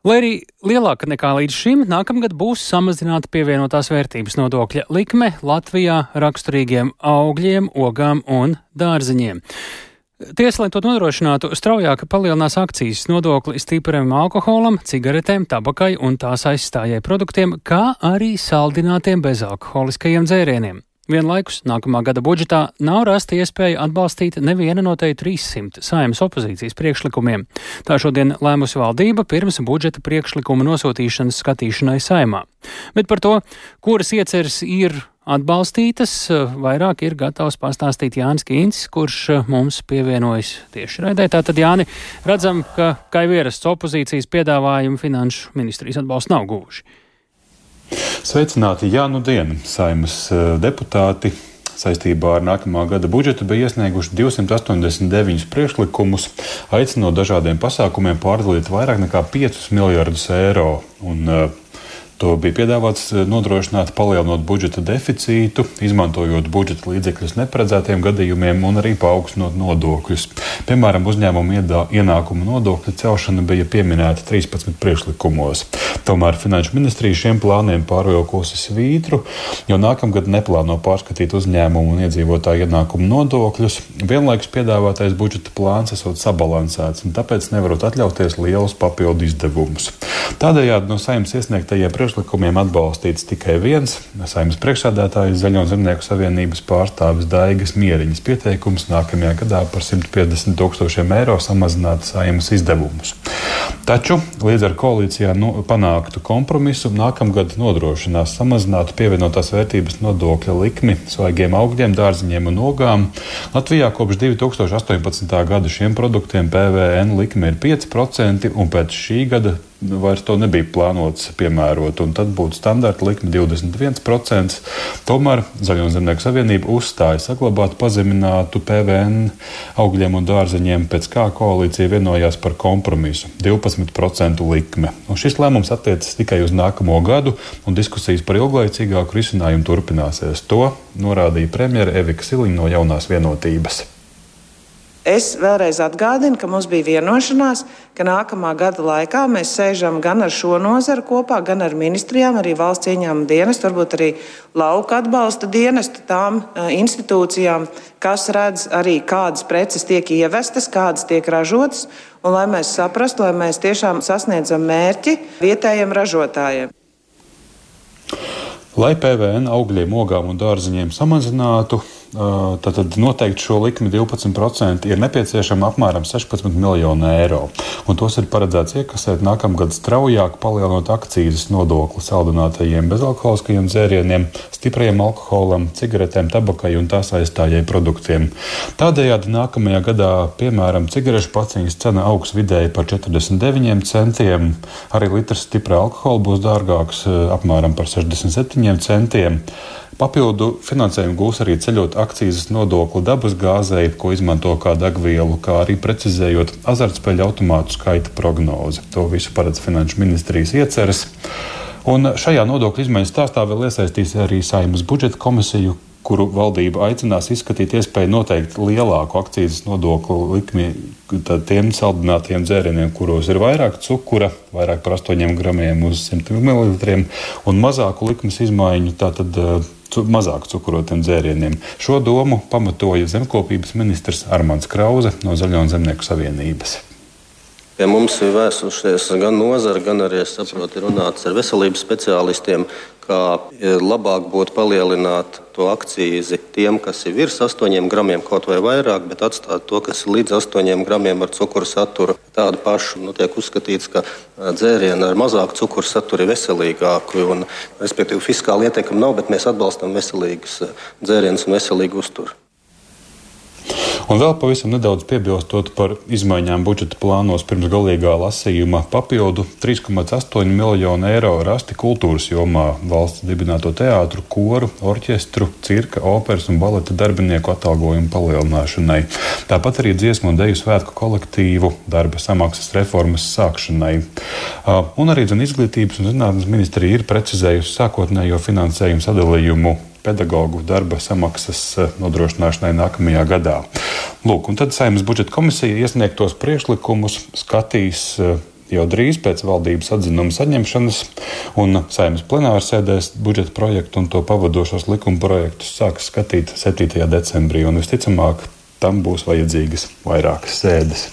Lai arī lielāka nekā līdz šim, nākamgad būs samazināta pievienotās vērtības nodokļa likme Latvijā raksturīgiem augļiem, ogām un dārziņiem. Tiesa, lai to nodrošinātu, straujāk palielinās akcijas nodokli stipriem alkoholam, cigaretēm, tabakai un tās aizstājai produktiem, kā arī saldinātiem bezalkoholiskajiem dzērieniem. Vienlaikus nākamā gada budžetā nav rasta iespēja atbalstīt nevienu no te 300 saimnes opozīcijas priekšlikumiem. Tā šodien lēmusi valdība pirms budžeta priekšlikuma nosūtīšanas skatīšanai saimā. Bet par to, kuras ieceres ir atbalstītas, vairāk ir gatavs pastāstīt Jānis Kīns, kurš mums pievienojas tieši raidē. Tātad, Jāni, redzam, ka, kā ierasts opozīcijas piedāvājumu finanšu ministrijas atbalstu nav guvuši. Sveicināti, jā, nu diena, saimas eh, deputāti saistībā ar nākamā gada budžetu bija iesnieguši 289 priekšlikumus, aicinot dažādiem pasākumiem pārdalīt vairāk nekā 5 miljardus eiro. Un, uh, To bija piedāvāts eh, nodrošināt, palielinot budžeta deficītu, izmantojot budžeta līdzekļus neparedzētiem gadījumiem un arī paaugstinot nodokļus. Piemēram, uzņēmumu ienākumu nodokļa celšana bija pieminēta 13 priekšlikumos. Tomēr Finanšu ministrija šiem plāniem pārvilkusi svītru, jo nākamgad neplāno pārskatīt uzņēmumu un iedzīvotāju ienākumu nodokļus. Vienlaikus piedāvātais budžeta plāns esot sabalansēts un tāpēc nevarot atļauties lielus papildu izdevumus. Tādējādi no saimnes iesniegtajiem priekšlikumiem priekšlikumiem atbalstīts tikai viens saimnes priekšsādātājs Zaļo zemnieku savienības pārstāvis Daigas Mieriņas pieteikums nākamajā gadā par 150 tūkstošiem eiro samazināt saimnes izdevumus. Taču līdz ar koalīcijā nu, panāktu kompromisu nākamgad nodrošinās samazinātu pievienotās vērtības nodokļa likmi svaigiem augļiem, dārziņiem un ogām. Latvijā kopš 2018. gada šiem produktiem PVN likme ir 5% un pēc šī gada vairs to nebija plānots piemērot, un tad būtu standarta likme 21%. Tomēr Zaļo zemnieku savienība uzstāja saglabāt pazeminātu PVN augļiem un dārzeņiem, pēc kā koalīcija vienojās par kompromisu - 12% likme. Un šis lēmums attiecas tikai uz nākamo gadu, un diskusijas par ilglaicīgāku risinājumu turpināsies. To norādīja premjera Evika Siliņa no jaunās vienotības. Es vēlreiz atgādinu, ka mums bija vienošanās, ka nākamā gada laikā mēs sēžam gan ar šo nozaru kopā, gan ar ministrijām, arī valsts ieņēmuma dienestu, varbūt arī lauka atbalsta dienestu tām institūcijām, kas redz arī, kādas preces tiek ievestas, kādas tiek ražotas, un lai mēs saprastu, lai mēs tiešām sasniedzam mērķi vietējiem ražotājiem. Lai PVN augļiem, ogām un dārziņiem samazinātu, tad noteikti šo likmi 12% ir nepieciešama apmēram 16 miljonu eiro. Un tos ir paredzēts iekasēt nākamgad straujāk, palielinot akcijas nodokli saldinātajiem bezalkoholiskajiem dzērieniem, stiprajam alkoholam, cigaretēm, tabakai un tās aizstājai produktiem. Tādējādi nākamajā gadā, piemēram, cigarešu paciņas cena augs vidēji par 49 centiem, arī litrs stipra alkohola būs dārgāks apmēram par 67 centiem. Papildu finansējumu gūs arī ceļot akcijas nodokli dabas gāzei, ko izmanto kā degvielu, kā arī precizējot azartspēļu automātu skaita prognozi. To visu paredz Finanšu ministrijas ieceres. Un šajā nodokļu izmaiņas stāstā vēl iesaistīs arī Saimas budžeta komisiju, kuru valdība aicinās izskatīt iespēju noteikt lielāku akcijas nodokli likmi tiem saldinātiem dzērieniem, kuros ir vairāk cukura, vairāk par 8 gramiem uz 100 ml, un mazāku likmes izmaiņu. Tātad, mazāk cukurotiem dzērieniem. Šo domu pamatoja zemkopības ministrs Armāns Krause no Zaļo un Zemnieku savienības. Pie mums ir vēsušies gan nozara, gan arī saprotu, runāts ar veselības speciālistiem, kā labāk būtu palielināt to akcīzi tiem, kas ir virs 8 gramiem, kaut vai vairāk, bet atstāt to, kas ir līdz 8 gramiem ar cukuru saturu. Tādu pašu nu, tiek uzskatīts, ka dzērieni ar mazāku cukuru saturu ir veselīgāki. Un, respektīvi, fiskāli ietekmi nav, bet mēs atbalstam veselīgus dzērienus un veselīgu uzturu. Un vēl pavisam nedaudz piebilstot par izmaiņām budžeta plānos pirms galīgā lasījuma, papildu 3,8 miljonu eiro rasti kultūras jomā valsts dibināto teātru, koru, orķestru, cirka, operas un baleta darbinieku atalgojumu palielināšanai. Tāpat arī dziesmu un deju svētku kolektīvu darba samaksas reformas sākšanai. Un arī zin, izglītības un zinātnes ministrija ir precizējusi sākotnējo finansējumu sadalījumu pedagoģu darba samaksas nodrošināšanai nākamajā gadā. Lūk, un tad Saimnes budžeta komisija iesniegtos priekšlikumus skatīs eh, jau drīz pēc valdības atzinuma saņemšanas un saimnes plenāra sēdēs budžeta projektu un to pavadošos likuma projektus sāks skatīt 7. decembrī visticamāk tam būs vajadzīgas vairākas sēdes.